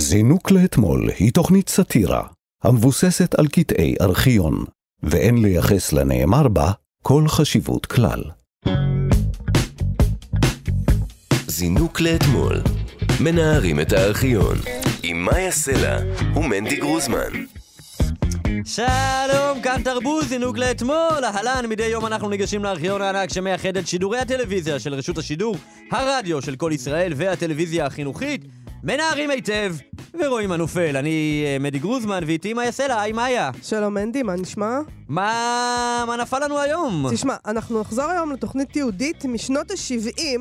זינוק לאתמול היא תוכנית סאטירה המבוססת על קטעי ארכיון, ואין לייחס לנאמר בה כל חשיבות כלל. זינוק לאתמול, מנערים את הארכיון, עם מאיה סלע ומנדי גרוזמן. שלום, כאן תרבות, זינוק לאתמול. אהלן, מדי יום אנחנו ניגשים לארכיון הענק שמייחד את שידורי הטלוויזיה של רשות השידור, הרדיו של כל ישראל והטלוויזיה החינוכית. מנערים היטב, ורואים הנופל. אני אה, מדי גרוזמן, ואיתי מאיה סלע, היי מאיה. שלום מנדי, מה נשמע? מה... מה נפל לנו היום? תשמע, אנחנו נחזור היום לתוכנית יהודית משנות ה-70,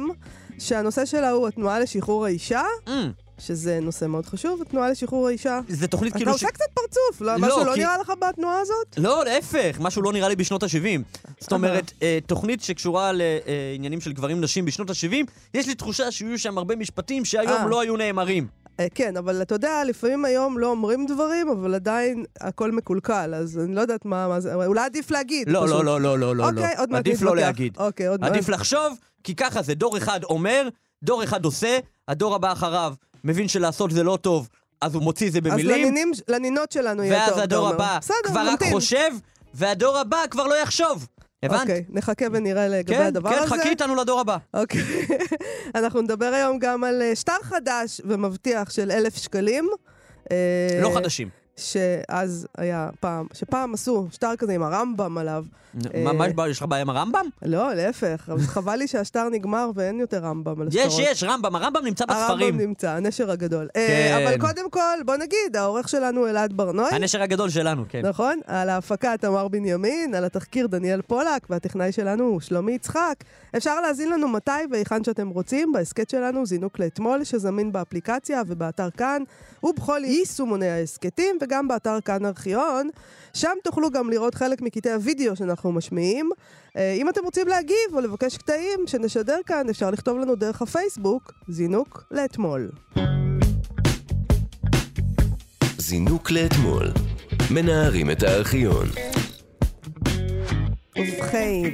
שהנושא שלה הוא התנועה לשחרור האישה, Mm, שזה נושא מאוד חשוב, התנועה לשחרור האישה. זה תוכנית אתה כאילו... עושה קצת פרצוף, לא, לא, משהו לא כי- נראה לך בתנועה הזאת? לא, להפך, משהו לא נראה לי בשנות ה-70. זאת אומרת, אה, תוכנית שקשורה לעניינים של גברים נשים בשנות ה-70, יש לי תחושה שיהיו שם הרבה משפטים שהיום אה. לא היו נאמרים. אה, כן, אבל אתה יודע, לפעמים היום לא אומרים דברים, אבל עדיין הכל מקולקל, אז אני לא יודעת מה, מה זה, אולי עדיף להגיד. לא, פשוט. לא, לא, לא, לא, לא. אוקיי, עוד מעט עדיף לא. להגיד. אוקיי, עוד מעט. עדיף לחשוב, כי ככה זה, דור אחד אומר, דור אחד עושה, הדור הבא אחריו מבין שלעשות זה לא טוב, אז הוא מוציא זה אז במילים, לנינים, לנינות שלנו יהיה טוב, ואז הדור. הבא בסדר, כבר רק נמתין. חושב, והדור הבא כבר לא יחשוב. הבנת? אוקיי, נחכה ונראה לגבי כן, הדבר כן, הזה. חכי איתנו לדור הבא. אוקיי. אנחנו נדבר היום גם על אה, שטר חדש ומבטיח של אלף שקלים. אה, לא חדשים. שאז היה פעם, שפעם עשו שטר כזה עם הרמב"ם עליו. מה, מה יש לך בעיה עם הרמב"ם? לא, להפך, אבל חבל לי שהשטר נגמר ואין יותר רמב"ם על השטרות. יש, יש, רמב"ם, הרמב"ם נמצא בספרים. הרמב"ם נמצא, הנשר הגדול. אה, כן. אבל קודם כל, בוא נגיד, העורך שלנו אלעד ברנועי. הנשר הגדול שלנו, כן. נכון? על ההפקה תמר בנימין, על התחקיר דניאל פולק, והטכנאי שלנו הוא שלומי יצחק. אפשר להזין לנו מתי והיכן שאתם רוצים, בהסכת שלנו זינוק לאתמול, שזמין באפליקציה ובאתר כאן, ובכל יישומוני ההסכתים, וגם באתר כאן ארכיון. שם תוכלו גם לראות חלק מקטעי הוידאו שאנחנו משמיעים. אה, אם אתם רוצים להגיב או לבקש קטעים שנשדר כאן, אפשר לכתוב לנו דרך הפייסבוק, זינוק לאתמול. זינוק לאתמול, מנערים את הארכיון. ובכן,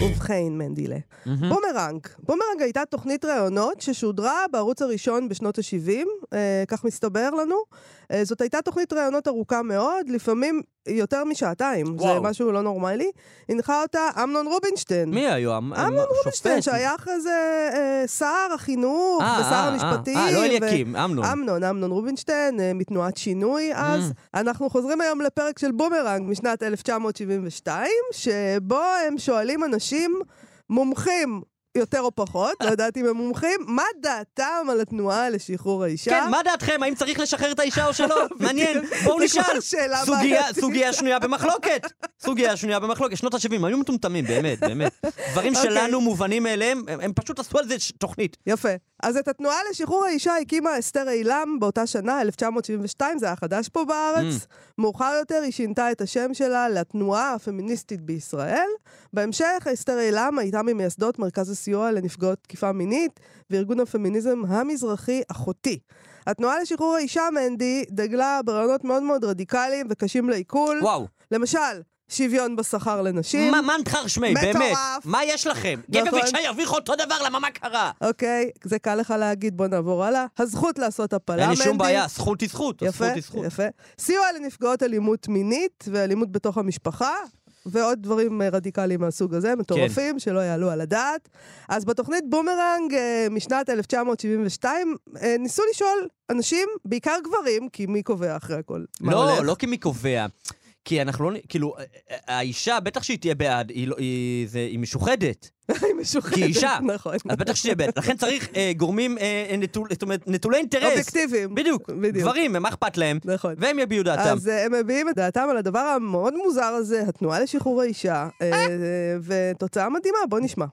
ובכן, מנדילה. בומרנג. בומרנג הייתה תוכנית ראיונות ששודרה בערוץ הראשון בשנות ה-70, אה, כך מסתבר לנו. אה, זאת הייתה תוכנית ראיונות ארוכה מאוד, לפעמים יותר משעתיים. זה וואו. משהו לא נורמלי. הנחה אותה אמנון רובינשטיין. מי היום? אמנון רובינשטיין, שהיה אחרי זה אה, שר החינוך אה, ושר אה, אה, המשפטים. אה, לא אליקים, אמנון. אמנון, אמנון רובינשטיין, אה, מתנועת שינוי אז. אנחנו חוזרים היום לפרק של בומרנג משנת 1972, שבו הם שואלים אנשים מומחים. יותר או פחות, לא יודעת אם הם מומחים, מה דעתם על התנועה לשחרור האישה? כן, מה דעתכם? האם צריך לשחרר את האישה או שלא? מעניין, בואו נשאל. סוגיה- שנויה במחלוקת. סוגיה שנויה במחלוקת. שנות ה-70 היו מטומטמים, באמת, באמת. דברים אוקיי. שלנו מובנים מאליהם, הם פשוט עשו על זה תוכנית. יפה. אז את התנועה לשחרור האישה הקימה אסתר אילם באותה שנה, 1972, זה היה חדש פה בארץ. Mm. מאוחר יותר היא שינתה את השם שלה לתנועה הפמיניסטית בישראל. בהמשך, אסתר אילם הייתה ממייסדות מרכז הסיוע לנפגעות תקיפה מינית וארגון הפמיניזם המזרחי אחותי. התנועה לשחרור האישה, מנדי, דגלה ברעיונות מאוד מאוד רדיקליים וקשים לעיכול. וואו, למשל, שוויון בשכר לנשים. מה מה נתחר שמי, מטורף. באמת? מה יש לכם? גבר. ואישה ירוויחו אותו דבר, למה מה קרה? אוקיי, זה קל לך להגיד, בוא נעבור הלאה. הזכות לעשות הפלה, אין לי. שום בעיה, זכות היא זכות, יפה. יפה. סיוע לנפגעות אלימות מינית ואלימות בתוך המשפחה. ועוד דברים אה, רדיקליים מהסוג הזה, מטורפים, כן. שלא יעלו על הדעת. אז בתוכנית בומרנג אה, משנת 1972, אה, ניסו לשאול אנשים, בעיקר גברים, כי מי קובע אחרי הכל? לא? לא כי מי קובע. כי אנחנו לא, כאילו, האישה, בטח שהיא תהיה בעד, היא, לא, היא, זה, היא משוחדת. היא משוחדת. כי היא אישה. נכון. אז בטח שהיא תהיה בעד. לכן צריך אה, גורמים אה, נטול, זאת אומרת, נטולי אינטרס. אובייקטיביים. בדיוק. בדיוק. גברים, מה אכפת להם? נכון. והם יביעו דעתם. אז אה, הם מביעים את דעתם על הדבר המאוד מוזר הזה, התנועה לשחרור האישה, אה, ותוצאה מדהימה, בוא נשמע.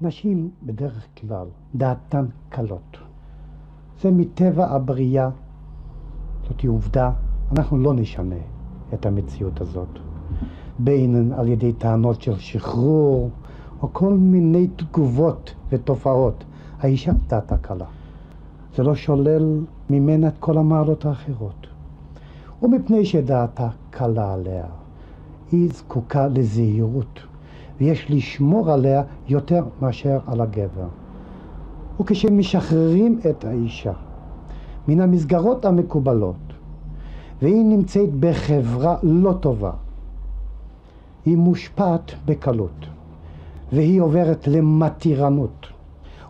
נשים בדרך כלל דעתן קלות. זה מטבע הבריאה, זאת עובדה, אנחנו לא נשנה את המציאות הזאת. בין על ידי טענות של שחרור, או כל מיני תגובות ותופעות. האישה דעתה קלה. זה לא שולל ממנה את כל המעלות האחרות. ומפני שדעתה קלה עליה, היא זקוקה לזהירות, ויש לשמור עליה יותר מאשר על הגבר. וכשמשחררים את האישה, מן המסגרות המקובלות, והיא נמצאת בחברה לא טובה, היא מושפעת בקלות, והיא עוברת למתירנות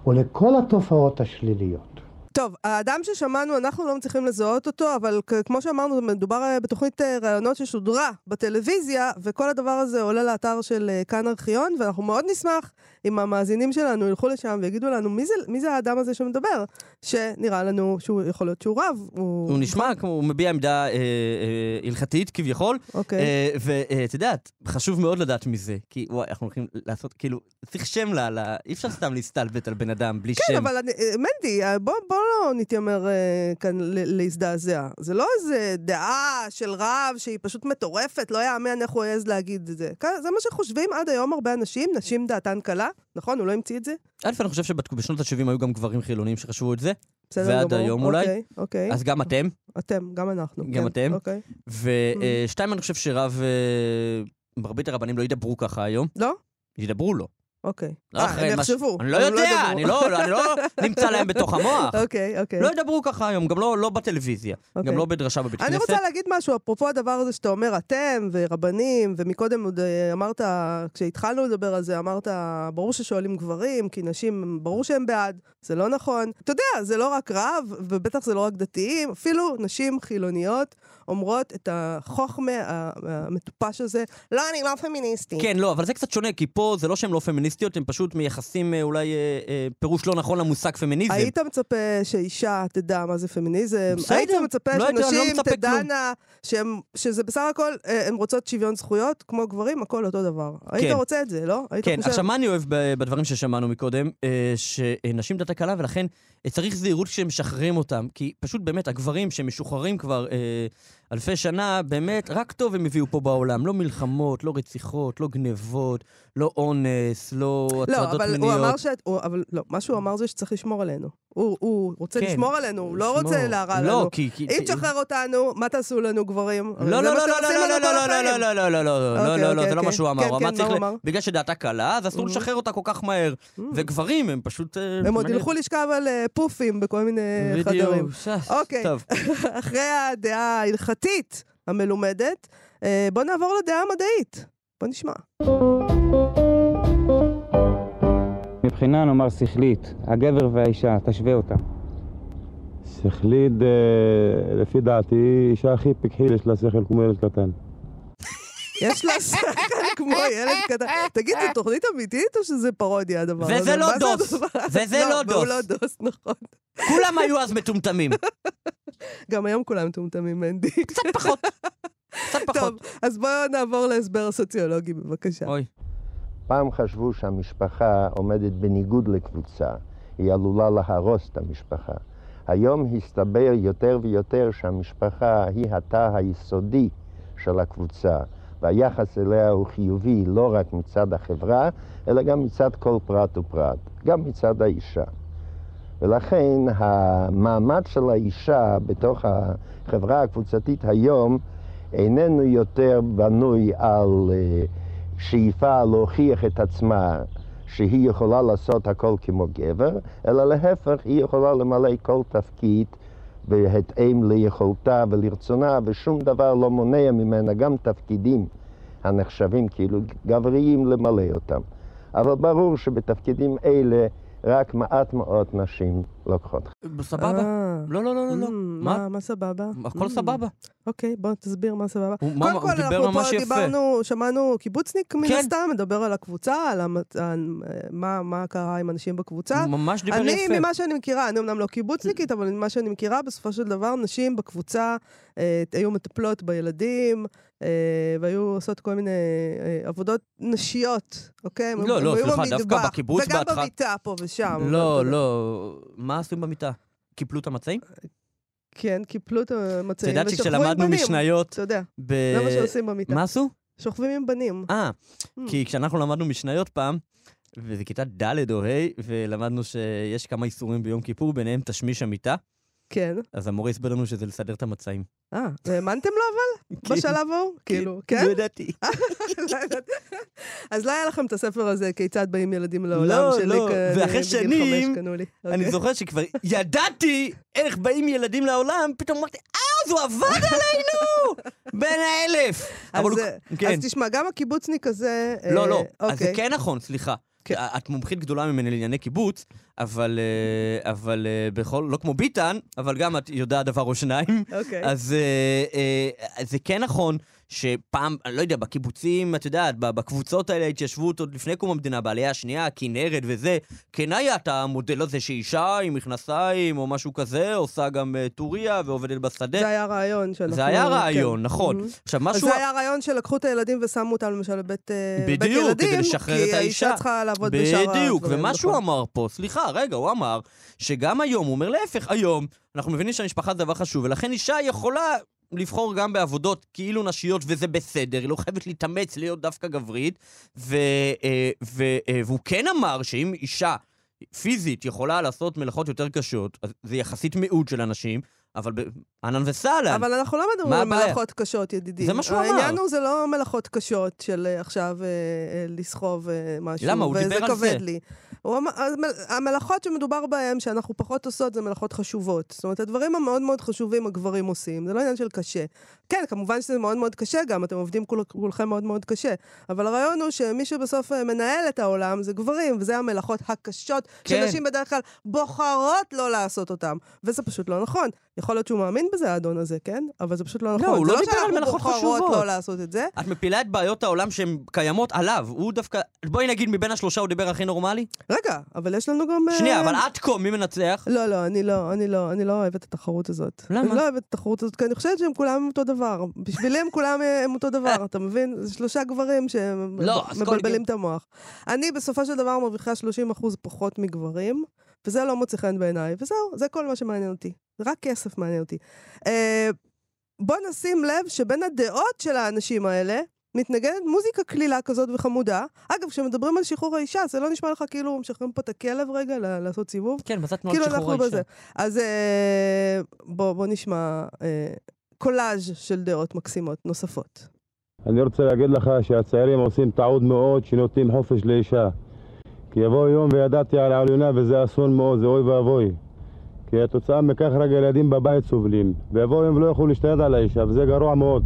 ולכל התופעות השליליות. טוב, האדם ששמענו, אנחנו לא מצליחים לזהות אותו, אבל כמו שאמרנו, מדובר אה, בתוכנית אה, ראיונות ששודרה בטלוויזיה, וכל הדבר הזה עולה לאתר של אה, כאן ארכיון, ואנחנו מאוד נשמח אם המאזינים שלנו ילכו לשם ויגידו לנו מי זה, מי זה האדם הזה שמדבר, שנראה לנו שהוא יכול להיות שהוא רב. הוא, הוא נשמע כמו, הוא מביע עמדה אה, אה, הלכתית כביכול. אוקיי. אה, ואת יודעת, חשוב מאוד לדעת מזה, כי וואי, אנחנו הולכים לעשות, כאילו, צריך שם לה, לה אי אפשר סתם להסתלבט על בן אדם בלי כן, שם. אבל אני, מנדי, בוא, בוא לא נתיימר אה, כאן להזדעזע. זה לא איזה דעה של רב שהיא פשוט מטורפת, לא יאמן איך הוא העז להגיד את זה. כ- זה מה שחושבים עד היום הרבה אנשים, נשים דעתן קלה, נכון? הוא לא המציא את זה? א', אני חושב שבשנות ה-70 היו גם גברים חילונים שחשבו את זה, בסדר ועד גמור. היום אולי? אוקיי, אוקיי. אז גם אתם. אתם, גם אנחנו. גם כן, אתם? אוקיי. ושתיים, אני חושב שרב... אה, מרבית הרבנים לא ידברו ככה היום, לא? ידברו לו. אוקיי. לא אה, אחרי הם יחשבו. אני לא הם יודע. אני לא אני לא נמצא להם בתוך המוח. אוקיי, אוקיי. לא ידברו ככה היום, גם לא לא בטלוויזיה, אוקיי. גם לא בדרשה בבית אני כנסת. רוצה להגיד משהו, אפרופו הדבר הזה שאתה אומר אתם ורבנים, ומקודם עוד אה, אמרת, כשהתחלנו לדבר על זה, אמרת, ברור ששואלים גברים, כי נשים, ברור שהם בעד, זה לא נכון. אתה יודע, זה לא רק רב, ובטח זה לא רק דתיים, אפילו נשים חילוניות אומרות את החוכמה המטופש הזה, לא, אני לא פמיניסטית. כן, לא, אבל זה קצת שונה, כי פה זה לא שהן לא פמיניסטיות, הן פשוט מייחסים אה, אולי אה, אה, פירוש לא נכון למושג פמיניזם. היית מצפה שאישה תדע מה זה פמיניזם? בסדר, היית מצפה לא לא שנשים מצפה תדענה שהם- שזה בסך הכל, אה, הן רוצות שוויון זכויות, כמו גברים, הכל אותו דבר. היית כן. רוצה את זה, לא? היית כן, חושב- עכשיו מה אני אוהב בדברים ששמענו מקודם? אה, שנשים דת הקלה, ולכן צריך זהירות כשמשחררים אותם. כי פשוט באמת, הגברים שמשוחררים כבר אה, אלפי שנה, באמת, רק טוב הם הביאו פה בעולם. לא מלחמות, לא רציחות, לא גנבות, לא אונס, לא לא, הטרדות אבל מיניות. הוא אמר ש... הוא- אבל לא, מה שהוא אמר זה שצריך לשמור עלינו. הוא, הוא רוצה כן. לשמור עלינו, הוא לא לשמור. רוצה להרע לנו. לא, כי... כי- אם תשחרר אותנו, מה תעשו לנו גברים? לא, לא, לא, לא, לא, לנו לא, כל לא, החיים. לא, לא, לא, לא, לא, לא, אוקיי, לא, לא, אוקיי, זה לא מה אוקיי. שהוא אמר. כן, הוא כן, אמר, מה צריך, הוא ל- אמר? בגלל שדעתה קלה, אז אסור Mhm. לשחרר אותה כל כך מהר. וגברים הם פשוט... אה, הם עוד. ילכו לשכב על אה, פופים בכל מיני חדרים. בדיוק. אוקיי. אחרי הדעה ההלכתית המלומדת, אה, בואו נעבור לדעה המדעית. בואו נשמע. מבחינה נאמר שכלית, הגבר והאישה, תשווה אותם. שכלית, אה, לפי דעתי, אישה הכי פיקחי יש לה שכל כמו ילד קטן. יש לה שכל כמו ילד קטן. תגיד, זו תוכנית אמיתית או שזה פרודיה הדבר הזה? וזה לא דוס. וזה לא והוא דוס. לא דוס, נכון. כולם היו אז מטומטמים. גם היום כולם מטומטמים, מנדי. קצת פחות. קצת טוב, פחות. אז בואו נעבור להסבר הסוציולוגי, בבקשה. אוי. פעם חשבו שהמשפחה עומדת בניגוד לקבוצה, היא עלולה להרוס את המשפחה. היום הסתבר יותר ויותר שהמשפחה היא התא היסודי של הקבוצה, והיחס אליה הוא חיובי לא רק מצד החברה, אלא גם מצד כל פרט ופרט, גם מצד האישה. ולכן המעמד של האישה בתוך החברה הקבוצתית היום איננו יותר בנוי על אה, שאיפה להוכיח את עצמה שהיא יכולה לעשות הכל כמו גבר, אלא להפך, היא יכולה למלא כל תפקיד בהתאם ליכולתה ולרצונה, ושום דבר לא מונע ממנה גם תפקידים הנחשבים כאילו גבריים למלא אותם. אבל ברור שבתפקידים אלה רק מעט מאוד נשים לוקחות. סבבה? אה, לא, לא, לא, לא, לא. mm, מה? מה? סבבה? הכל Mm, סבבה. אוקיי, בוא תסביר מה סבבה. קודם כל, אנחנו פה. דיברנו, שמענו קיבוצניק מן כן. הסתם, מדבר על הקבוצה, על אה, מה- מה קרה עם אנשים בקבוצה. הוא ממש דיבר אני, יפה. ממה שאני מכירה, אני אמנם לא קיבוצניקית, אבל ממה שאני מכירה, בסופו של דבר, נשים בקבוצה אה, היו מטפלות בילדים, והיו עושות כל מיני אה, עבודות נשיות, אוקיי? לא, לא, סליחה, דווקא בקיבוץ וגם במיטה פה ושם. לא. לא. מה עשו במיטה? קיפלו את המצעים? כן, קיפלו את את המצעים יודעת ושכבו עם שכשלמדנו בנים. משניות... אתה יודע, ב- זה מה שעושים במיטה. מה עשו? שוכבים עם בנים. אה, Mm. כי כשאנחנו למדנו משניות פעם, וזה כיתה ד' או ה', ולמדנו שיש כמה איסורים ביום כיפור, ביניהם תשמיש המיטה. כן. אז המורה הסביר לנו שזה לסדר את המצעים. אה, האמנתם לו אבל? כן. בשלב ההוא? כאילו, כן? לא ידעתי. לא ידעתי. אז לא היה לכם את הספר הזה, כיצד באים ילדים לעולם, לא, שלי לא. כ- ואחרי בגיל שנים. אני אוקיי. זוכר שכבר ידעתי איך באים ילדים לעולם, פתאום אמרתי, אה, אז הוא עבד עלינו! בן האלף! אז, אה, כן. אז תשמע, גם הקיבוצניק הזה... לא, אה, לא, אז זה אוקיי. כן נכון, סליחה. כן. את מומחית גדולה ממני לענייני קיבוץ, אבל, אה, אבל אה, בכל, לא כמו ביטן, אבל גם את יודעת דבר או שניים. אוקיי. אז אה, זה כן נכון שפעם, אני לא יודע, בקיבוצים, את יודעת, בקבוצות האלה, ההתיישבות עוד לפני קום המדינה, בעלייה השנייה, הכנרת וזה, כן היה את המודל הזה שאישה עם מכנסיים או משהו כזה, עושה גם טוריה ועובדת בשדה. זה היה רעיון שאנחנו... זה היה כן. רעיון, נכון. מהמם. עכשיו, משהו... זה היה רעיון שלקחו את הילדים ושמו אותם למשל לבית אה, בית בדיוק, ילדים, כדי לשחרר את כי האישה. האישה צריכה לעבוד בשאר בדיוק, הדברים, ומה שהוא נכון. אמר פה, סליחה, רגע, הוא אמר שגם היום, הוא אומר להפך, היום, אנחנו מבינים שהמשפחה זה דבר חשוב, ולכן אישה יכולה לבחור גם בעבודות כאילו נשיות, וזה בסדר, היא לא חייבת להתאמץ להיות דווקא גברית, ו, אה, ו, אה, והוא כן אמר שאם אישה פיזית יכולה לעשות מלאכות יותר קשות, אז זה יחסית מיעוט של אנשים, אבל אהלן וסהלן. אבל אנחנו לא מדברים על? מלאכות קשות, ידידי. זה מה שהוא אמר. העניין הוא, זה לא מלאכות קשות של אה, עכשיו אה, אה, לסחוב אה, משהו. למה? הוא דיבר על וזה זה. כבד לי. הוא המלאכות שמדובר בהן, שאנחנו פחות עושות, זה מלאכות חשובות. זאת אומרת, הדברים המאוד מאוד חשובים הגברים עושים, זה לא עניין של קשה. כן, כמובן שזה מאוד מאוד קשה גם, אתם עובדים כול, כולכם מאוד מאוד קשה. אבל הרעיון הוא שמי שבסוף אה, מנהל את העולם זה גברים, וזה המלאכות הקשות, כן. שנשים בדרך כלל בוחרות לא לעשות אותן. וזה פשוט לא נכון. יכול להיות שהוא מאמין בזה, האדון הזה, כן? אבל זה פשוט לא נכון. הוא זה לא דיבר על מלאכות חשובות. לא לעשות את זה. את מפילה את בעיות העולם שהן קיימות עליו. הוא דווקא... בואי נגיד, מבין השלושה הוא דיבר הכי נורמלי? רגע, אבל יש לנו גם... אה, שנייה, אבל עד כה, מי מנצח? לא, לא, אני לא, אני לא, אני לא אוהבת את התחרות הזאת. למה? אני לא אוהבת את התחרות הזאת, כי אני חושבת שהם כולם אותו דבר. בשבילי הם כולם אה, הם אותו דבר, אתה מבין? זה שלושה גברים לא, שמבלבלים גבר- את המוח. אני בסופו של דבר מרוויחה 30% פחות מגברים, וזה לא מוצא חן בעיניי, וזהו, זה כל מה שמעניין אותי. רק כסף מעניין אותי. אה, בוא נשים לב שבין הדעות של האנשים האלה, מתנגדת מוזיקה קלילה כזאת וחמודה. אגב, כשמדברים על שחרור האישה, זה לא נשמע לך כאילו משחררים פה את הכלב רגע ל- לעשות סיבוב? כן, זה תנועת כאילו שחרור האישה? בזה. אז אה, בוא, בוא נשמע אה, קולאז' של דעות מקסימות נוספות. אני רוצה להגיד לך שהצעירים עושים טעות מאוד שנותנים חופש לאישה. כי יבוא יום וידעתי על העליונה וזה אסון מאוד, זה אוי ואבוי. כי התוצאה מכך רק ילדים בבית סובלים. ויבוא יום ולא יוכלו להשתלט על האישה, וזה גרוע מאוד.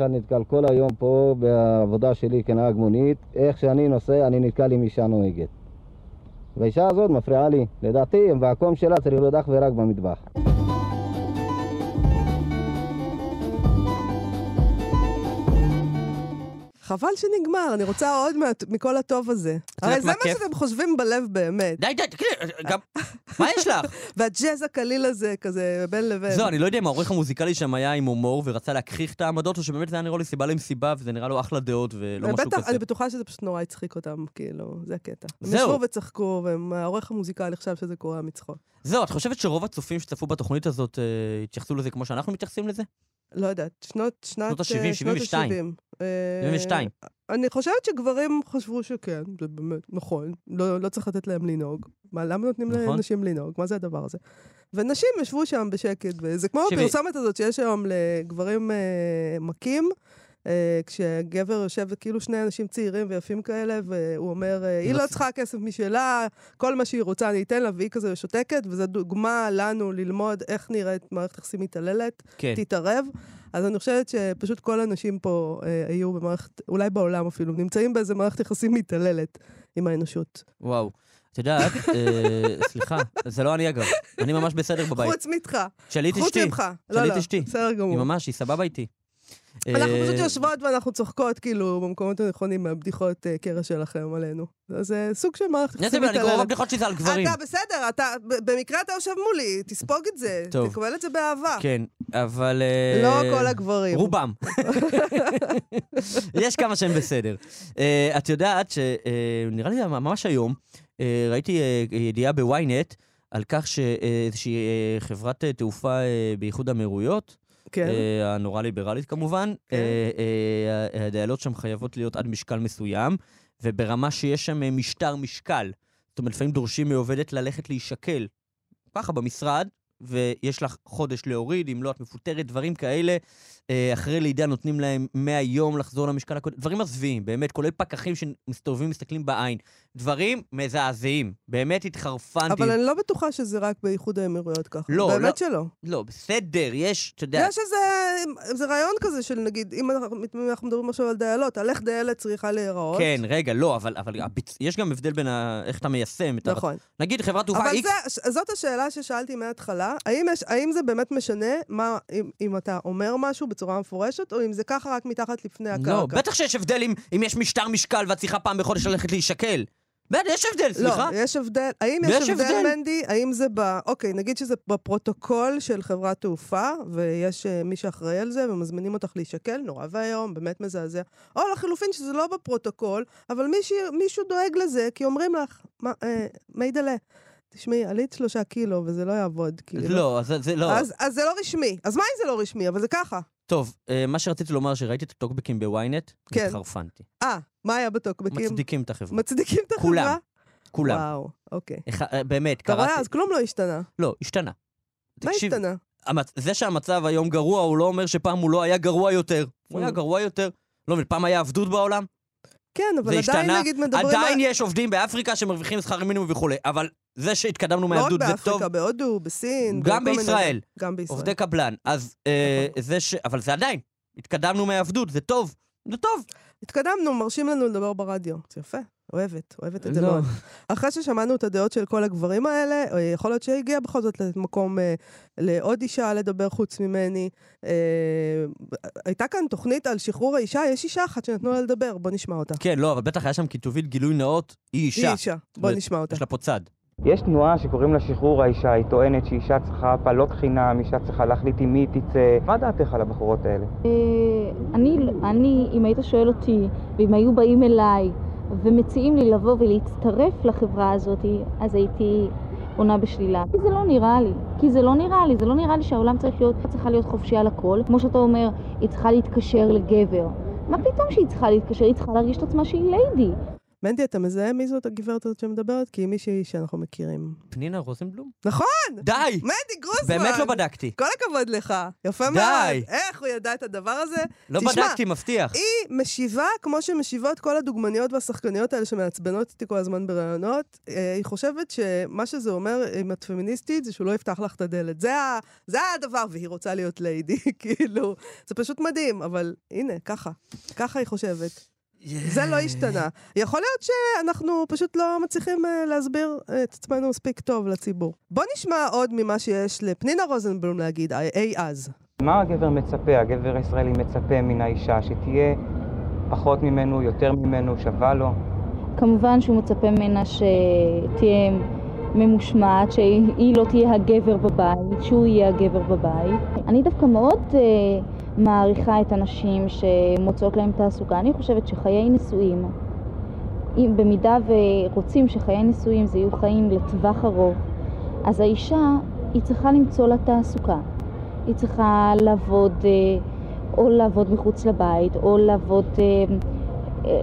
למשל נתקל כל היום פה בעבודה שלי כנהג מונית, איך שאני נוסע אני נתקל עם אישה נוהגת. והאישה הזאת מפריעה לי. לדעתי, והקום שלה צריך להיות אך ורק במטבח. חבל שנגמר, אני רוצה עוד מה, מכל הטוב הזה. הרי זה מה כיף? שאתם חושבים בלב באמת. די, די, תקראי, גם... מה יש לך? והג'אז הקליל הזה, כזה, בין לבין. זהו, אני לא יודע אם העורך המוזיקלי שם היה עם הומור ורצה להכחיך את העמדות, או שבאמת זה היה נראה לי סיבה למסיבה, וזה נראה לו אחלה דעות ולא משהו כזה. אני בטוחה שזה פשוט נורא הצחיק אותם, כאילו, זה הקטע. הם. ישבו וצחקו, והעורך המוזיקלי חשב שזה קורה מצחוק. זהו, את חושבת שרוב הצופים שצפו בתוכנית הזאת אה, התייחסו לזה כמו שאנחנו מתייחסים לזה? לא יודעת, שנות, שנות ה-70, אה, 72. ה-70. אה, 72. אני חושבת שגברים חשבו שכן, זה באמת נכון, לא, לא צריך לתת להם לנהוג. מה, למה נותנים נכון. לנשים לנהוג? מה זה הדבר הזה? ונשים ישבו שם בשקט, וזה כמו תקשיבי. הפרסומת הזאת שיש היום לגברים אה, מכים, כשגבר יושב, וכאילו שני אנשים צעירים ויפים כאלה, והוא אומר, אה, היא לא צריכה כסף משלה, כל מה שהיא רוצה אני אתן לה, והיא כזה שותקת, וזו דוגמה לנו ללמוד איך נראית מערכת יחסים מתעללת. כן. תתערב. אז אני חושבת שפשוט כל הנשים פה אה, היו במערכת, אולי בעולם אפילו, נמצאים באיזה מערכת יחסים מתעללת עם האנושות. וואו. את יודעת, אה, סליחה, זה לא אני אגב, אני ממש בסדר בבית. חוץ ממך. תשאלי את חוץ אשתי, ממך. לא, לא, את אשתי. בסדר היא גמור. ממש, היא סבבה איתי. אנחנו אה, פשוט יושבות ואנחנו צוחקות, כאילו, במקומות הנכונים, מהבדיחות אה, קרע שלכם עלינו. זה סוג של מערכת יחסים בעיה, אני קורא. בדיחות שלי על גברים. אתה בסדר, אתה, במקרה אתה יושב מולי, תספוג את זה. תקבל את זה באהבה. כן, אבל... אה, לא כל הגברים. רובם. יש כמה שהם בסדר. אה, את יודעת שנראה לי ממש היום, אה, ראיתי אה, ידיעה בוויינט על כך שאיזושהי אה, חברת אה, תעופה אה, באיחוד האמירויות, כן. אה, הנורא ליברלית כמובן. כן. אה, אה, הדיילות שם חייבות להיות עד משקל מסוים, וברמה שיש שם משטר משקל. זאת אומרת, לפעמים דורשים מעובדת ללכת להישקל, ככה במשרד, ויש לך חודש להוריד, אם לא את מפוטרת, דברים כאלה. אחרי לידה נותנים להם 100 יום לחזור למשקל הקודם, דברים מזוויעים, באמת, כולל פקחים שמסתובבים, מסתכלים בעין. דברים מזעזעים, באמת התחרפנתי. אבל אני לא בטוחה שזה רק באיחוד האמירויות ככה. לא, באמת לא. שלא. לא, בסדר, יש, אתה יודע... יש איזה, איזה רעיון כזה של נגיד, אם אנחנו, אם אנחנו מדברים עכשיו על דיילות, על איך דיילת צריכה להיראות. כן, רגע, לא, אבל, אבל הביצ... יש גם הבדל בין ה... איך אתה מיישם את ה... נכון. נגיד חברת תעופה אבל איקס... זה, זאת השאלה ששאלתי מההתחלה, האם, יש, האם זה באמת משנה מה, אם, אם אתה אומר משהו בצורה מפורשת, או אם זה ככה רק מתחת לפני הקרקע? לא, בטח שיש הבדל אם, אם יש משטר משקל ואת צריכה פעם בחודש ללכת להישקל. בטח, יש הבדל, סליחה. לא, יש הבדל. האם יש, הבדל, הבדל. מנדי? האם זה ב... אוקיי, נגיד שזה בפרוטוקול של חברת תעופה, ויש אה, מי שאחראי על זה, ומזמינים אותך להישקל, נורא ואיום, באמת מזעזע. או לחילופין שזה לא בפרוטוקול, אבל מישהו, מישהו דואג לזה, כי אומרים לך, מה, אה, מיידלה, תשמעי, עלית שלושה קילו וזה לא יעבוד, כאילו. לא, אז זה לא. אז, אז זה לא רשמי. אז מה אם זה לא רשמי? אבל זה ככה. טוב, אה, מה שרציתי לומר, שראיתי את הטוקבקים בוויינט, כן. התחרפנתי. אה, מה היה בטוקבקים? מצדיקים את החברה. מצדיקים את החברה? כולם. כולם. וואו, אוקיי. אחד- אה, באמת, אתה רואה? קראתי... אז כלום לא השתנה. לא, השתנה. מה תקשיב, השתנה? המצ... זה שהמצב היום גרוע, הוא לא אומר שפעם הוא לא היה גרוע יותר. הוא היה Mm. גרוע יותר. לא מבין, פעם היה עבדות בעולם? כן, אבל עדיין השתנה. נגיד מדברים עדיין על... יש עובדים באפריקה שמרוויחים שכר מינימום וכולי, אבל זה שהתקדמנו לא רק מהעבדות זה טוב. באפריקה, בהודו, בסין. גם בכל מיני- בישראל. גם בישראל. עובדי קבלן. אז אה, נכון. זה ש... אבל זה עדיין. התקדמנו מהעבדות, זה טוב. זה טוב. התקדמנו, מרשים לנו לדבר ברדיו. זה יפה, אוהבת, אוהבת את זה לא. מאוד. אחרי ששמענו את הדעות של כל הגברים האלה, אה, יכול להיות שהגיע בכל זאת למקום אה, לעוד אישה לדבר חוץ ממני. אה, הייתה כאן תוכנית על שחרור האישה, יש אישה אחת שנתנו לה לדבר, בוא נשמע אותה. כן, לא, אבל בטח היה שם כיתובית גילוי נאות, היא אישה. היא אישה, בוא ו- נשמע אותה. יש לה פה צד. יש תנועה שקוראים לה שחרור האישה, היא טוענת שאישה צריכה הפלות חינם, אישה צריכה להחליט עם מי היא תצא. מה דעתך על הבחורות האלה? אה, אני, אני, אם היית שואל אותי, ואם היו באים אליי ומציעים לי לבוא ולהצטרף לחברה הזאת, אז הייתי עונה בשלילה. כי זה לא נראה לי. כי זה לא נראה לי. זה לא נראה לי שהעולם צריך להיות, צריכה להיות חופשי על הכל. כמו שאתה אומר, היא צריכה להתקשר לגבר. מה פתאום שהיא צריכה להתקשר? היא צריכה להרגיש את עצמה שהיא ליידי. מנדי, אתה מזהה מי זאת הגברת הזאת שמדברת? כי היא מישהי שאנחנו מכירים. פנינה רוזנבלום? נכון! די! מנדי גרוסמן! באמת לא בדקתי. כל הכבוד לך. יפה די. מאוד. איך הוא ידע את הדבר הזה? לא תשמע, בדקתי, מבטיח. היא משיבה כמו שמשיבות כל הדוגמניות והשחקניות האלה שמעצבנות אותי כל הזמן בראיונות. אה, היא חושבת שמה שזה אומר, אם את פמיניסטית, זה שהוא לא יפתח לך את הדלת. זה, ה, זה הדבר, והיא רוצה להיות ליידי, כאילו. זה פשוט מדהים, אבל הנה, ככה. ככה היא חושבת. זה לא השתנה. יכול להיות שאנחנו פשוט לא מצליחים אה, להסביר את עצמנו מספיק טוב לציבור. בוא נשמע עוד ממה שיש לפנינה רוזנבלום להגיד, אי אז. מה הגבר מצפה? הגבר הישראלי מצפה מן האישה שתהיה פחות ממנו, יותר ממנו, שווה לו. כמובן שהוא מצפה ממנה שתהיה ממושמעת, שהיא לא תהיה הגבר בבית, שהוא יהיה הגבר בבית. אני דווקא מאוד אה, מעריכה את הנשים שמוצאות להם תעסוקה. אני חושבת שחיי נישואים, אם במידה ורוצים שחיי נישואים זה יהיו חיים לטווח ארוך, אז האישה, היא צריכה למצוא לה תעסוקה. היא צריכה לעבוד, אה, או לעבוד מחוץ לבית, או לעבוד אה, אה,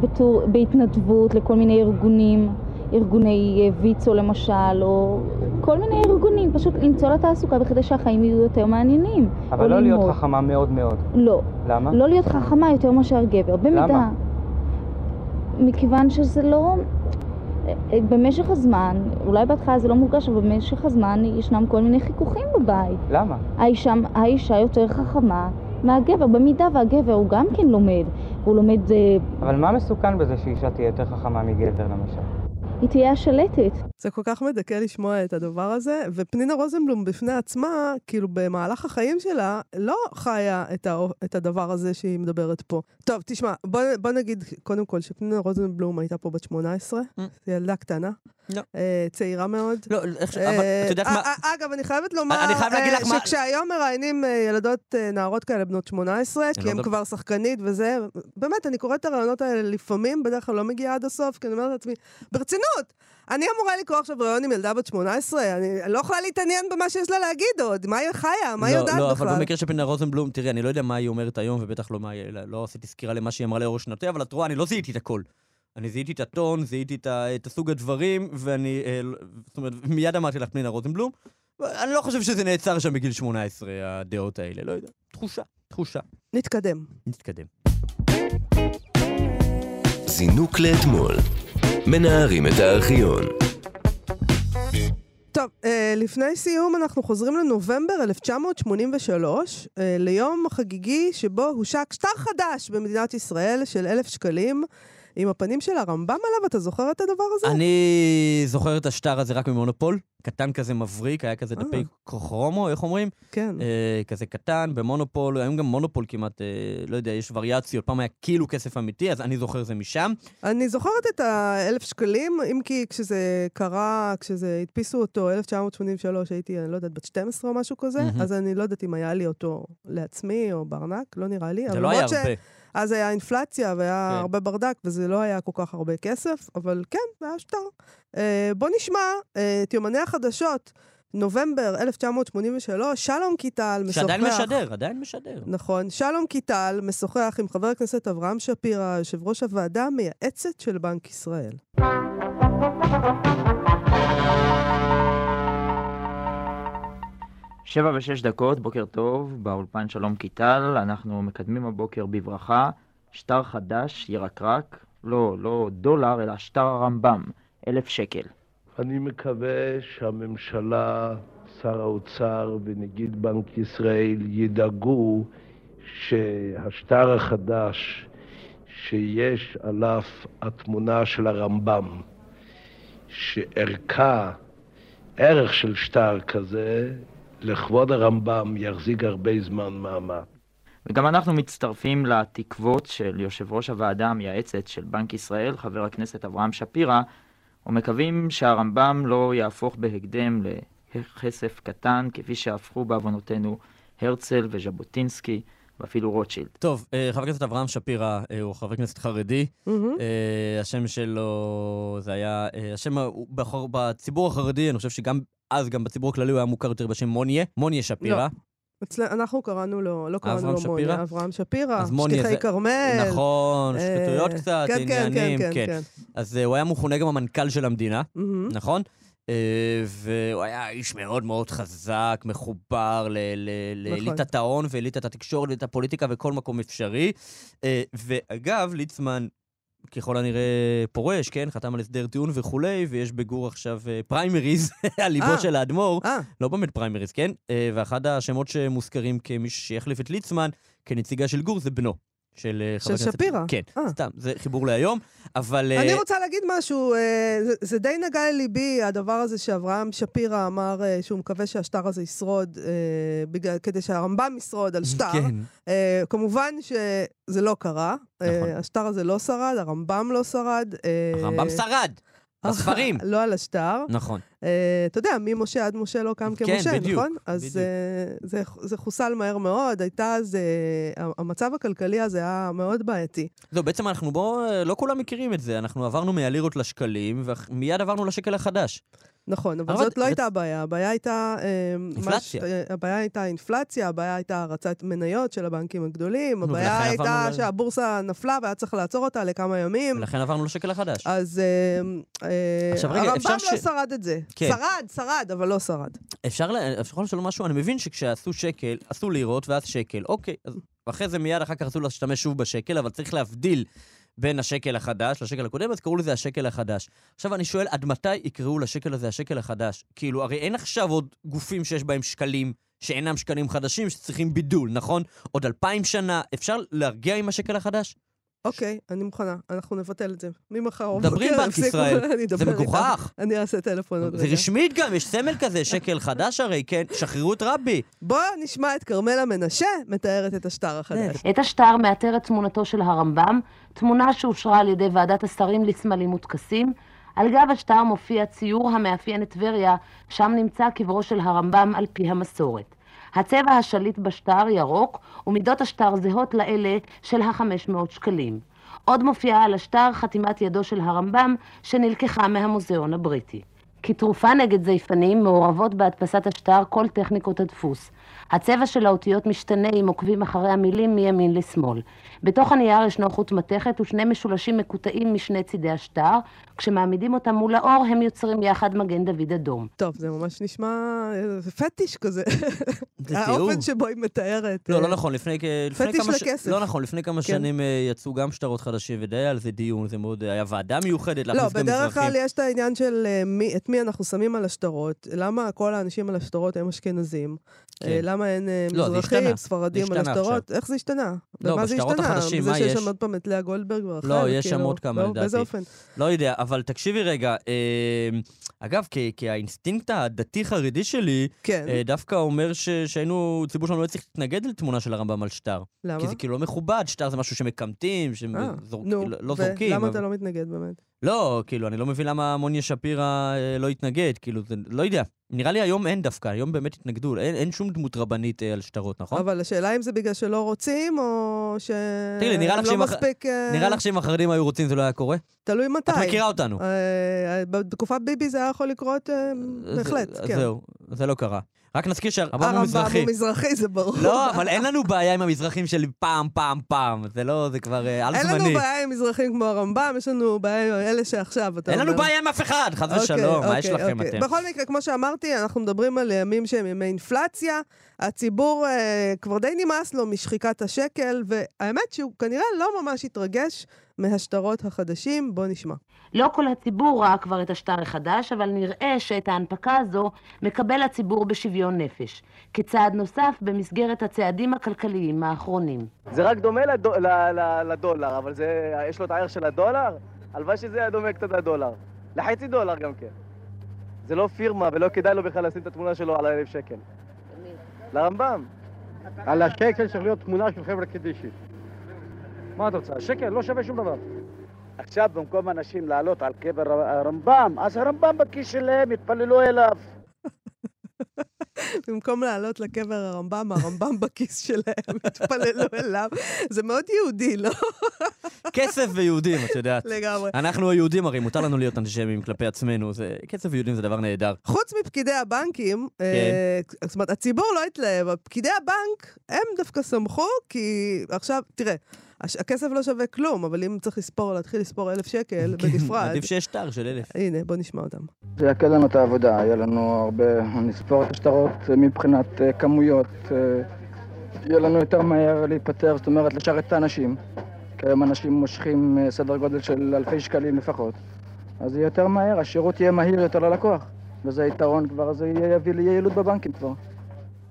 בתור, בהתנדבות לכל מיני ארגונים, ארגוני ויצו למשל, או כל מיני ארגונים, פשוט למצוא לה תעסוקה בכדי שהחיים יהיו יותר מעניינים. אבל לא להיות ללמוד. חכמה מאוד מאוד. לא. למה? לא להיות חכמה יותר מאשר גבר. במידה. למה? מכיוון שזה לא... במשך הזמן, אולי בהתחלה זה לא מורגש, אבל במשך הזמן ישנם כל מיני חיכוכים בבית. למה? האישה, האישה יותר חכמה מהגבר, במידה והגבר הוא גם כן לומד. הוא לומד, אה, אבל מה מסוכן בזה שאישה תהיה יותר חכמה מגבר למשל? היא תהיה השלטת. זה כל כך מדכא לשמוע את הדבר הזה, ופנינה רוזנבלום בפני עצמה, כאילו במהלך החיים שלה, לא חיה את, ה, את הדבר הזה שהיא מדברת פה. טוב, תשמע, בוא, בוא נגיד קודם כל שפנינה רוזנבלום הייתה פה בת 18, Mm. היא ילדה קטנה. לא. אה, צעירה מאוד. לא, איך ש... אה, אבל את יודעת אה, מה... אגב, אני חייבת לומר שכשהיום מראיינים ילדות, נערות כאלה בנות 18, אני כי לא הן כבר שחקנית וזה, באמת, אני קוראת את הרעיונות האלה לפעמים, בדרך כלל לא מגיעה עד הסוף, כי אני אומרת לעצמי, ברצינות, אני אמורה לקרוא עכשיו ראיון עם ילדה בת 18, אני לא יכולה להתעניין במה שיש לה להגיד עוד, מה היא חיה, מה היא לא, יודעת לא, בכלל? אבל במקרה של פנינה רוזנבלום, תראי, אני לא יודע מה היא אומרת היום, ובטח לא. לא- לא עשיתי סקירה למה שהיא אמרה לאורך שנותיה, אבל את רואה, אני לא זיהיתי את הכל. אני זיהיתי את הטון, זיהיתי את ה- את הסוג הדברים, ואני... אה, זאת אומרת, מיד אמרתי לך פנינה רוזנבלום. אני לא חושב שזה נעצר שם בגיל 18, הדעות האלה, לא יודע. תחושה, תחושה. נתקדם. נתקדם. זינוק לאתמול. מנערים את הארכיון. טוב, אה, לפני סיום אנחנו חוזרים לנובמבר 1983, אה, ליום חגיגי שבו הושק שטר חדש במדינת ישראל של אלף שקלים, עם הפנים של הרמב"ם עליו, אתה זוכר את הדבר הזה? אני זוכר את השטר הזה רק ממונופול, קטן כזה מבריק, היה כזה אה. דפי כרומו, איך אומרים? כן. אה, כזה קטן, במונופול, היום גם מונופול כמעט, אה, לא יודע, יש וריאציות, פעם היה כאילו כסף אמיתי, אז אני זוכר זה משם. אני זוכרת את האלף שקלים, אם כי כשזה קרה, כשזה הדפיסו אותו, 1983, הייתי, אני לא יודעת, בת 12 או משהו כזה, מהמם. אז אני לא יודעת אם היה לי אותו לעצמי או בארנק, לא נראה לי. זה לא היה ש- הרבה. אז היה אינפלציה והיה כן. הרבה ברדק, וזה לא היה כל כך הרבה כסף, אבל כן, זה היה שטר. אה, בוא נשמע אה, את יומני החדשות, נובמבר 1983, שלום קיטל משוחח... שעדיין משדר, עדיין משדר. נכון. שלום קיטל משוחח עם חבר הכנסת אברהם שפירא, יושב ראש הוועדה המייעצת של בנק ישראל. שבע ושש דקות, בוקר טוב, באולפן שלום קיטל, אנחנו מקדמים הבוקר בברכה שטר חדש, ירקרק, לא, לא דולר, אלא שטר הרמב"ם, אלף שקל. אני מקווה שהממשלה, שר האוצר ונגיד בנק ישראל ידאגו שהשטר החדש שיש עליו התמונה של הרמב"ם, שערכה, ערך של שטר כזה, לכבוד הרמב"ם יחזיק הרבה זמן מעמד. וגם אנחנו מצטרפים לתקוות של יושב ראש הוועדה המייעצת של בנק ישראל, חבר הכנסת אברהם שפירא, ומקווים שהרמב"ם לא יהפוך בהקדם לכסף קטן, כפי שהפכו בעוונותינו הרצל וז'בוטינסקי ואפילו רוטשילד. טוב, אה, חבר הכנסת אברהם שפירא אה, הוא חבר כנסת חרדי. אה, השם שלו, זה היה, השם בציבור החרדי, אני חושב שגם אז, גם בציבור הכללי, הוא היה מוכר יותר בשם מוניה, מוניה שפירא. אצל... אנחנו קראנו לו, לא קראנו לו מוני, שפירא? אברהם שפירא, שטיחי זה- כרמל. נכון, אה, שחיתויות קצת, כן, כן, עניינים, כן, כן. כן. אז הוא היה מכונה גם המנכ"ל של המדינה, מהמם. נכון? אה, והוא היה איש מאוד מאוד חזק, מחובר ל- ל- נכון. לאליטת ההון ואליטת התקשורת ואליטת הפוליטיקה וכל מקום אפשרי. אה, ואגב, ליצמן ככל הנראה פורש, כן? חתם על הסדר טיעון וכולי, ויש בגור עכשיו אה, פריימריז על ליבו. של האדמו"ר. לא באמת פריימריז, כן? ואחד השמות שמוזכרים כמי שיחליף את ליצמן, כנציגה של גור, זה בנו. של אה, חבר של הכנסת... שפירא? כן, אה. סתם, זה חיבור להיום, אבל... אה, אני רוצה להגיד משהו, זה, זה די נגע לליבי, הדבר הזה שאברהם שפירא אמר שהוא מקווה שהשטר הזה ישרוד, בגלל, כדי שהרמב"ם ישרוד על שטר. כן, כמובן שזה לא קרה, נכון. השטר הזה לא שרד, הרמב"ם לא שרד. הרמב"ם שרד, בספרים. לא על השטר. נכון. אה, אתה יודע, ממשה עד משה לא קם כן, כמשה, נכון? אז בדיוק. אה, זה, חוסל מהר מאוד, הייתה אז... אה, המצב הכלכלי הזה היה מאוד בעייתי. זהו, בעצם אנחנו בוא, אה, לא כולם מכירים את זה, אנחנו עברנו מהלירות לשקלים, ומיד עברנו לשקל החדש. נכון, אבל זאת לא הייתה הבעיה, הבעיה הייתה... אה, אינפלציה. אה, הבעיה הייתה אינפלציה, הבעיה הייתה הרצת מניות של הבנקים הגדולים, הבעיה הייתה שהבורסה נפלה והיה צריך לעצור אותה לכמה ימים. ולכן עברנו לשקל החדש. אז אה, הרמב"ם אפשר לא שרד את זה. כן. שרד, שרד, אבל לא שרד. אפשר לשאול משהו? אני מבין שכשעשו שקל, עשו לירות ואז שקל. אוקיי, ואחרי זה מיד אחר כך רצו להשתמש שוב בשקל, אבל צריך להבדיל בין השקל החדש לשקל הקודם, אז קראו לזה השקל החדש. עכשיו אני שואל, עד מתי יקראו לשקל הזה השקל החדש? כאילו, הרי אין עכשיו עוד גופים שיש בהם שקלים שאינם שקלים חדשים שצריכים בידול, נכון? עוד אלפיים שנה, אפשר להרגיע עם השקל החדש? אוקיי, אני מוכנה, אנחנו נבטל את זה. ממחר דברי עם בנק יפסיקו, ישראל. אני אדבר זה. מגוחך. אני אעשה טלפון עוד זה רגע. רשמית גם, יש סמל כזה, שקל חדש הרי, כן? שחררו את רבי. בואו נשמע את כרמלה מנשה מתארת את השטר החדש. את השטר מאתרת תמונתו של הרמב"ם, תמונה שאושרה על ידי ועדת השרים לסמלים וטקסים. על גב השטר מופיע ציור המאפיין את טבריה, שם נמצא קברו של הרמב"ם על פי המסורת. הצבע השליט בשטר ירוק, ומידות השטר זהות לאלה של ה-500 שקלים. עוד מופיעה על השטר חתימת ידו של הרמב"ם, שנלקחה מהמוזיאון הבריטי. כתרופה נגד זייפנים מעורבות בהדפסת השטר כל טכניקות הדפוס. הצבע של האותיות משתנה אם עוקבים אחרי המילים מימין לשמאל. בתוך הנייר ישנו חוט מתכת ושני משולשים מקוטעים משני צידי השטר. כשמעמידים אותם מול האור, הם יוצרים יחד מגן דוד אדום. טוב, זה ממש נשמע אה, פטיש כזה. זה תיאור. האופן שבו היא מתארת. לא, אה, לא נכון, לפני, לפני פטיש כמה... לכסף. לא נכון, לפני כמה כן. שנים אה, יצאו גם שטרות חדשים, ודי היה על זה דיון, זה מאוד... היה ועדה מיוחדת לא, להכניס גם בדרך מזרחים. כלל יש את העניין של אה, מי, את מי אנחנו שמים על השטרות. למה כל האנשים על השטרות הם אשכנזים? כן. אה, למה אין אה, לא, מזרחים, השתנה. ספרדים על השתנה השטרות? איך זה השתנה? לא, במה זה בשטרות החדשים, בזה מה שיש יש? שם עוד פעם את לאה גולדברג ורחל? לא, יש שם כאילו, עוד כמה לא, לדעתי. באיזה אופן? לא יודע, אבל תקשיבי רגע, אה, אגב, כי, האינסטינקט הדתי-חרדי שלי, כן. אה, דווקא אומר שהיינו, הציבור שלנו לא צריך להתנגד לתמונה של הרמב"ם על שטר. למה? כי זה כאילו לא מכובד, שטר זה משהו שמקמטים, אה, שזורק, נו, לא, לא זורקים. ולמה אבל... אתה לא מתנגד באמת? לא, כאילו, אני לא מבין למה מוניה שפירא אה, לא התנגד, כאילו, זה, לא יודע. נראה לי היום אין דווקא, היום באמת התנגדו, אין, אין שום דמות רבנית אה, על שטרות, נכון? אבל השאלה אם זה בגלל שלא רוצים, או ש... תראי, נראה לך לא מספיק... אה, נראה לך שאם החרדים היו רוצים זה לא היה קורה? תלוי מתי. את מכירה אותנו. אה, אה, בתקופת ביבי זה היה יכול לקרות, אה, בהחלט, אז כן. זהו, זה לא קרה. רק נזכיר שהרמב"ם הוא הרמב"ם מזרחי. הוא מזרחי, זה ברור. לא, אבל אין לנו בעיה עם המזרחים של פעם, פעם, פעם. זה לא, זה כבר אה, על אין זמני. לנו בעיה עם מזרחים כמו הרמב"ם, יש לנו בעיה עם אלה שעכשיו, אתה אין אומר. לנו בעיה עם אף אחד, חס אוקיי, ושלום, מה יש אוקיי, לכם אוקיי. אתם? בכל מקרה, כמו שאמרתי, אנחנו מדברים על ימים שהם ימי אינפלציה. הציבור אה, כבר די נמאס לו משחיקת השקל, והאמת שהוא כנראה לא ממש התרגש מהשטרות החדשים. בוא נשמע. לא כל הציבור ראה כבר את השטר החדש, אבל נראה שאת ההנפקה הזו מקבל הציבור בשוויון נפש, כצעד נוסף במסגרת הצעדים הכלכליים האחרונים. זה רק דומה לדו, ל, ל, לדולר, אבל זה, יש לו את הערך של הדולר? הלוואי שזה היה דומה קצת לדולר. לחצי דולר גם כן. זה לא פירמה ולא כדאי לו בכלל לשים את התמונה שלו על האלף שקל. לרמב"ם. על השקל צריך להיות תמונה של חבר'ה קדישי. מה את רוצה? השקל לא שווה שום דבר. עכשיו במקום אנשים לעלות על קבר הרמב"ם, אז הרמב"ם בכיס שלהם, יתפללו אליו. במקום לעלות לקבר הרמב"ם, הרמב"ם בכיס שלהם, התפללו אליו. זה מאוד יהודי, לא? כסף ויהודים, את יודעת. לגמרי. אנחנו היהודים הרי, מותר לנו להיות אנטישמים כלפי עצמנו. זה- כסף ויהודים זה דבר נהדר. חוץ מפקידי הבנקים, כן. אה, זאת אומרת, הציבור לא התלהב, פקידי הבנק, הם דווקא שמחו, כי עכשיו, תראה, הכסף לא שווה כלום, אבל אם צריך לספור, להתחיל לספור אלף שקל בנפרד, כן, עדיף שיש שטר של אלף. הנה, בוא נשמע אותם. זה יקל לנו את העבודה, יהיה לנו הרבה, נספור את השטרות אה, מבחינת אה, כמויות, אה, יהיה לנו יותר מהר להיפטר, זאת אומרת לשרת את האנשים. כי היום אנשים מושכים סדר גודל של אלפי שקלים לפחות. אז זה יהיה יותר מהר, השירות יהיה מהיר יותר ללקוח. וזה יתרון כבר, זה יביא ליעילות בבנקים כבר.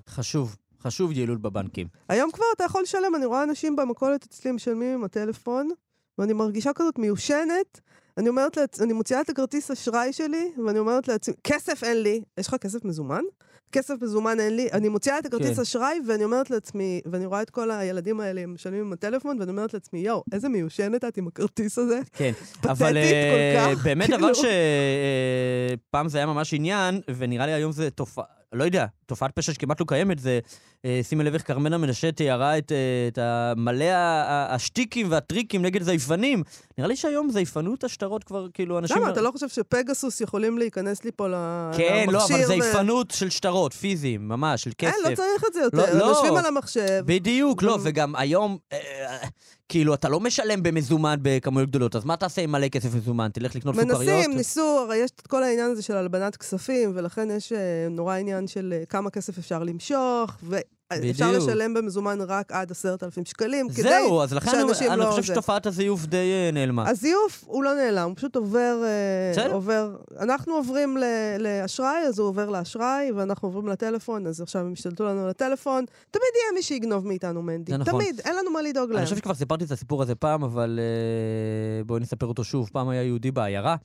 חשוב, חשוב יעילות בבנקים. היום כבר אתה יכול לשלם, אני רואה אנשים במכולת אצלי משלמים עם הטלפון, ואני מרגישה כזאת מיושנת. אני אומרת לעצ... אני מוציאה את הכרטיס אשראי שלי, ואני אומרת לעצמי, כסף אין לי. יש לך כסף מזומן? כסף מזומן אין לי. אני מוציאה את הכרטיס כן. אשראי, ואני אומרת לעצמי, ואני רואה את כל הילדים האלה, הם משלמים עם הטלפון, ואני אומרת לעצמי, יואו, איזה מיושנת את עם הכרטיס הזה. כן, פתטית אבל אה, כל כך, באמת כאילו. דבר שפעם זה היה ממש עניין, ונראה לי היום זה תופעה, לא יודע, תופעת פשע שכמעט לא קיימת, זה, אה, שימי לב איך כרמלה מנשה תיארה את, אה, את המלא ה- השטיקים והטריקים נגד זייפנים. נראה לי שהיום זייפנות השטרות כבר, כאילו, אנשים... למה, אתה לא חושב שפגסוס יכולים להיכנס לי פה ל- כן, לא, אבל למכשיר ו- זייפנות של שטרות, פיזיים, ממש, של כסף. אין, לא צריך את זה יותר. לא, לא. יושבים על המחשב. בדיוק, לא, וגם היום, אה, כאילו, אתה לא משלם במזומן בכמויות גדולות, אז מה תעשה עם מלא כסף מזומן? תלך לקנות סוכריות? מנסים, ניסו, הרי יש את כל העניין הזה של הלבנת כספים, ולכן יש אה, נורא עניין של אה, כמה כסף אפשר למשוך, ואפשר בדיוק. לשלם במזומן רק עד עשרת אלפים שקלים, כדי זהו, אז לכן אני, שאנשים אני לא... חושב זה. שתופעת הזיוף די אה, נעלמה. הזיוף הוא לא נעלם, הוא פשוט עובר... אה, בסדר. עובר... אנחנו עוברים ל- לאשראי, אז הוא עובר לאשראי, ואנחנו עוברים לטלפון, אז עכשיו הם השתלטו לנו לטלפון. תמיד יהיה מי שיגנוב מאיתנו, מנדי. זה נכון. תמיד, אין לנו מה לדאוג להם. אני חושב שכבר סיפרתי את הסיפור הזה פעם, אבל אה, בואי נספר אותו שוב. פעם היה יהודי בעיירה.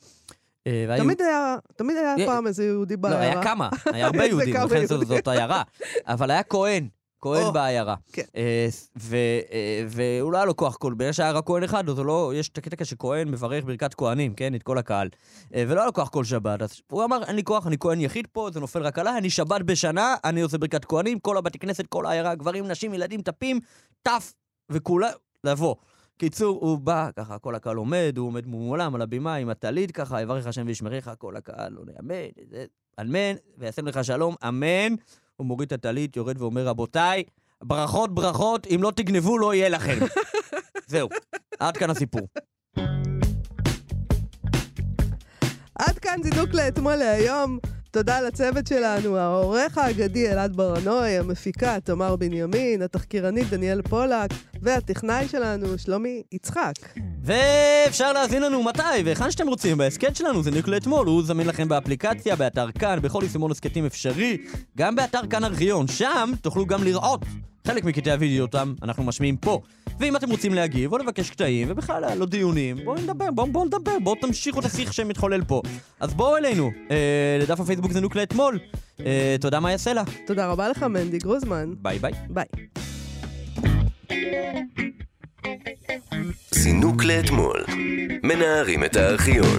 והיו- תמיד היה, תמיד היה פעם איזה יהודי לא, בעיירה. היה כמה, היה הרבה יהודים, לכן. זאת עיירה. אבל היה כהן, כהן או, בעיירה. כן. אה, ו- אה, והוא לא היה לו כוח כל, בגלל שהיה רק כהן אחד, אז לא, יש את הקטע שכהן מברך ברכת כהנים, כן? את כל הקהל. אה, ולא היה לו כוח כל שבת, אז הוא אמר, אין לי כוח, אני כהן יחיד פה, זה נופל רק עליי, אני שבת בשנה, אני עושה ברכת כהנים, כל הבתי כנסת, כל העיירה, גברים, נשים, ילדים, טפים, טף, וכולה, לבוא. קיצור, הוא בא, ככה, כל הקהל עומד, הוא עומד מולם על הבימה עם הטלית, ככה, יברך השם וישמריך, כל הקהל עונה, אמן, זה- אמן, ויעשה לך שלום, אמן. הוא מוריד את הטלית, יורד ואומר, רבותיי, ברכות, ברכות, אם לא תגנבו, לא יהיה לכם. זהו, עד כאן הסיפור. עד כאן זינוק לאתמול להיום. תודה לצוות שלנו, העורך האגדי אלעד ברנועי, המפיקה תמר בנימין, התחקירנית דניאל פולק, והטכנאי שלנו שלומי יצחק. ואפשר להאזין לנו מתי והיכן שאתם רוצים בהסכת שלנו, זה ניק לאתמול, הוא זמין לכם באפליקציה, באתר כאן, בכל יישומון הסכתים אפשרי, גם באתר כאן ארכיון, שם תוכלו גם לראות חלק מקטעי הוידאו אותם אנחנו משמיעים פה. ואם אתם רוצים להגיב או לבקש קטעים, ובכלל להעלות דיונים, בואו נדבר, בואו בוא נדבר, בואו תמשיכו את השיח שמתחולל פה. אז בואו אלינו, אה, לדף הפייסבוק זינוק לאתמול. אה, תודה מאיה סלע. תודה רבה לך, מנדי גרוזמן. ביי ביי. ביי. זינוק לאתמול. מנערים את הארכיון.